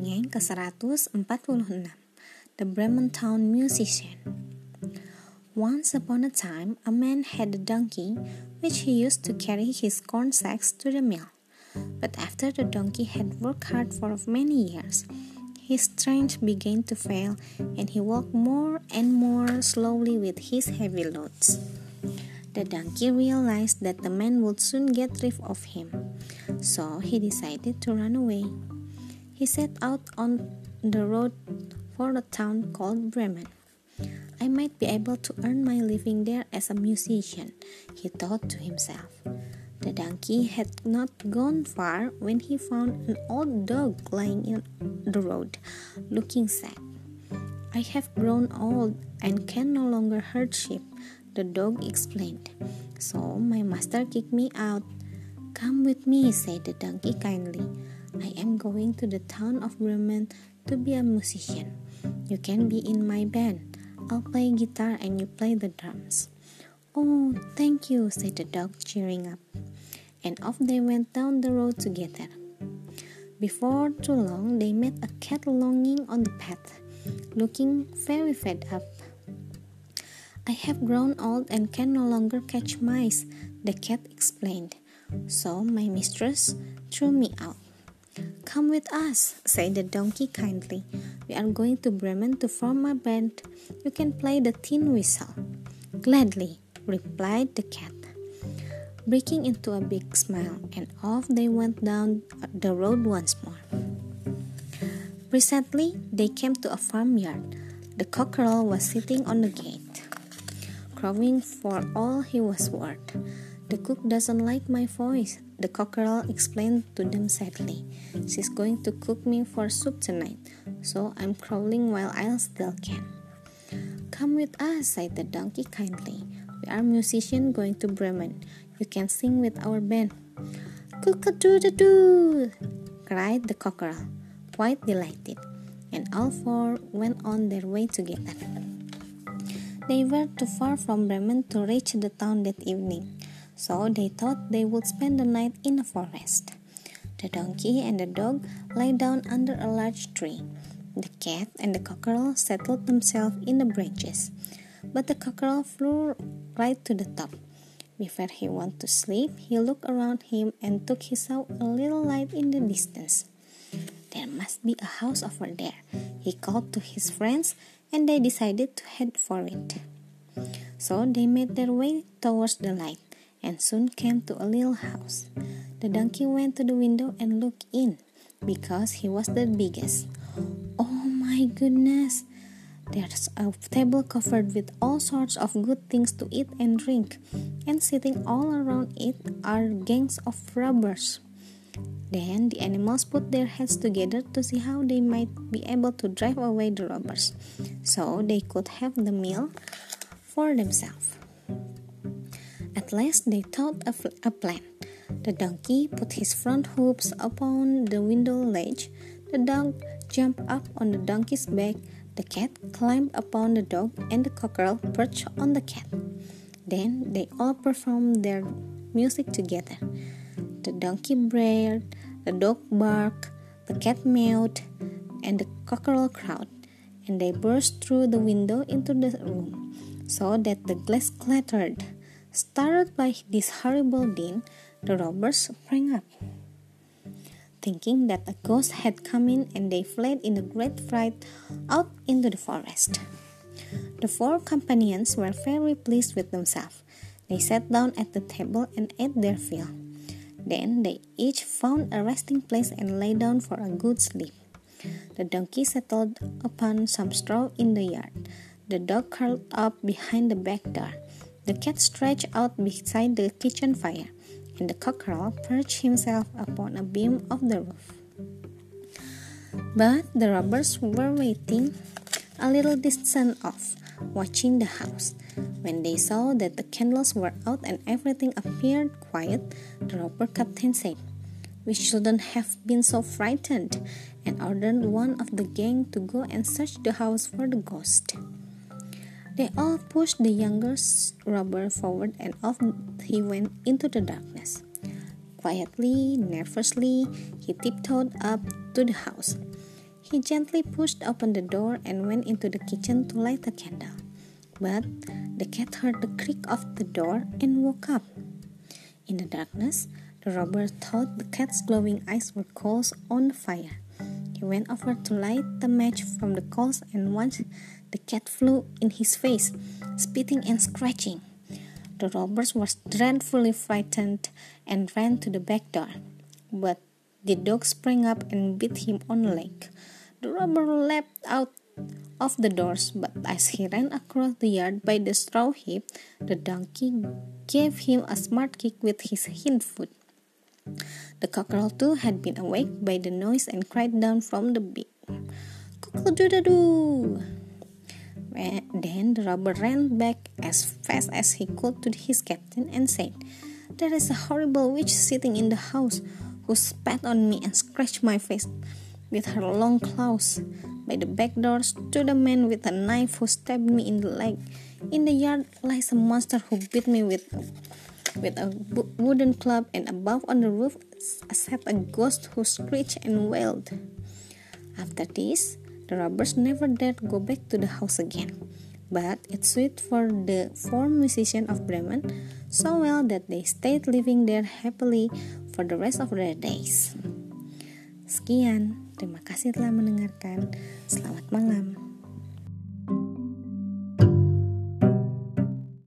Dongeng ke-146 The Bremen Town Musician Once upon a time, a man had a donkey which he used to carry his corn sacks to the mill. But after the donkey had worked hard for many years, his strength began to fail and he walked more and more slowly with his heavy loads. The donkey realized that the man would soon get rid of him, so he decided to run away. He set out on the road for a town called Bremen. I might be able to earn my living there as a musician, he thought to himself. The donkey had not gone far when he found an old dog lying in the road, looking sad. I have grown old and can no longer herd sheep, the dog explained. So my master kicked me out. Come with me, said the donkey kindly. I am going to the town of Bremen to be a musician. You can be in my band. I'll play guitar and you play the drums. Oh, thank you, said the dog, cheering up. And off they went down the road together. Before too long, they met a cat longing on the path, looking very fed up. I have grown old and can no longer catch mice, the cat explained. So my mistress threw me out. Come with us, said the donkey kindly. We are going to Bremen to form a band. You can play the tin whistle. Gladly, replied the cat, breaking into a big smile, and off they went down the road once more. Presently, they came to a farmyard. The cockerel was sitting on the gate, crowing for all he was worth. The cook doesn't like my voice, the cockerel explained to them sadly. She's going to cook me for soup tonight, so I'm crawling while I still can. Come with us, said the donkey kindly. We are musicians going to Bremen. You can sing with our band. Cook-a-doo-doo-doo! cried the cockerel, quite delighted, and all four went on their way together. They were too far from Bremen to reach the town that evening so they thought they would spend the night in a forest. The donkey and the dog lay down under a large tree. The cat and the cockerel settled themselves in the branches, but the cockerel flew right to the top. Before he went to sleep, he looked around him and took he saw a little light in the distance. There must be a house over there, he called to his friends, and they decided to head for it. So they made their way towards the light and soon came to a little house. The donkey went to the window and looked in because he was the biggest. Oh my goodness! There's a table covered with all sorts of good things to eat and drink, and sitting all around it are gangs of robbers. Then the animals put their heads together to see how they might be able to drive away the robbers, so they could have the meal for themselves. At last they thought of a plan. The donkey put his front hoofs upon the window ledge. The dog jumped up on the donkey's back. The cat climbed upon the dog, and the cockerel perched on the cat. Then they all performed their music together. The donkey brayed, the dog barked, the cat mewed, and the cockerel crowed, and they burst through the window into the room, so that the glass clattered. Startled by this horrible din, the robbers sprang up, thinking that a ghost had come in, and they fled in a great fright out into the forest. The four companions were very pleased with themselves. They sat down at the table and ate their fill. Then they each found a resting place and lay down for a good sleep. The donkey settled upon some straw in the yard. The dog curled up behind the back door. The cat stretched out beside the kitchen fire, and the cockerel perched himself upon a beam of the roof. But the robbers were waiting a little distance off, watching the house. When they saw that the candles were out and everything appeared quiet, the robber captain said, We shouldn't have been so frightened, and ordered one of the gang to go and search the house for the ghost. They all pushed the younger robber forward, and off he went into the darkness. Quietly, nervously, he tiptoed up to the house. He gently pushed open the door and went into the kitchen to light a candle. But the cat heard the creak of the door and woke up. In the darkness, the robber thought the cat's glowing eyes were coals on fire. He went over to light the match from the coals and once the cat flew in his face, spitting and scratching. The robbers were dreadfully frightened and ran to the back door. But the dog sprang up and bit him on the leg. The robber leapt out of the doors, but as he ran across the yard by the straw heap, the donkey gave him a smart kick with his hind foot. The cockerel too had been awaked by the noise and cried down from the beam, Cockle-doodle-doo! Then the robber ran back as fast as he could to his captain and said, There is a horrible witch sitting in the house who spat on me and scratched my face with her long claws. By the back door stood a man with a knife who stabbed me in the leg. In the yard lies a monster who beat me with with a wooden club, and above on the roof sat a ghost who screeched and wailed. After this, the robbers never dared go back to the house again. But it suited for the four musicians of Bremen so well that they stayed living there happily for the rest of their days. Sekian, terima kasih telah mendengarkan. Selamat malam.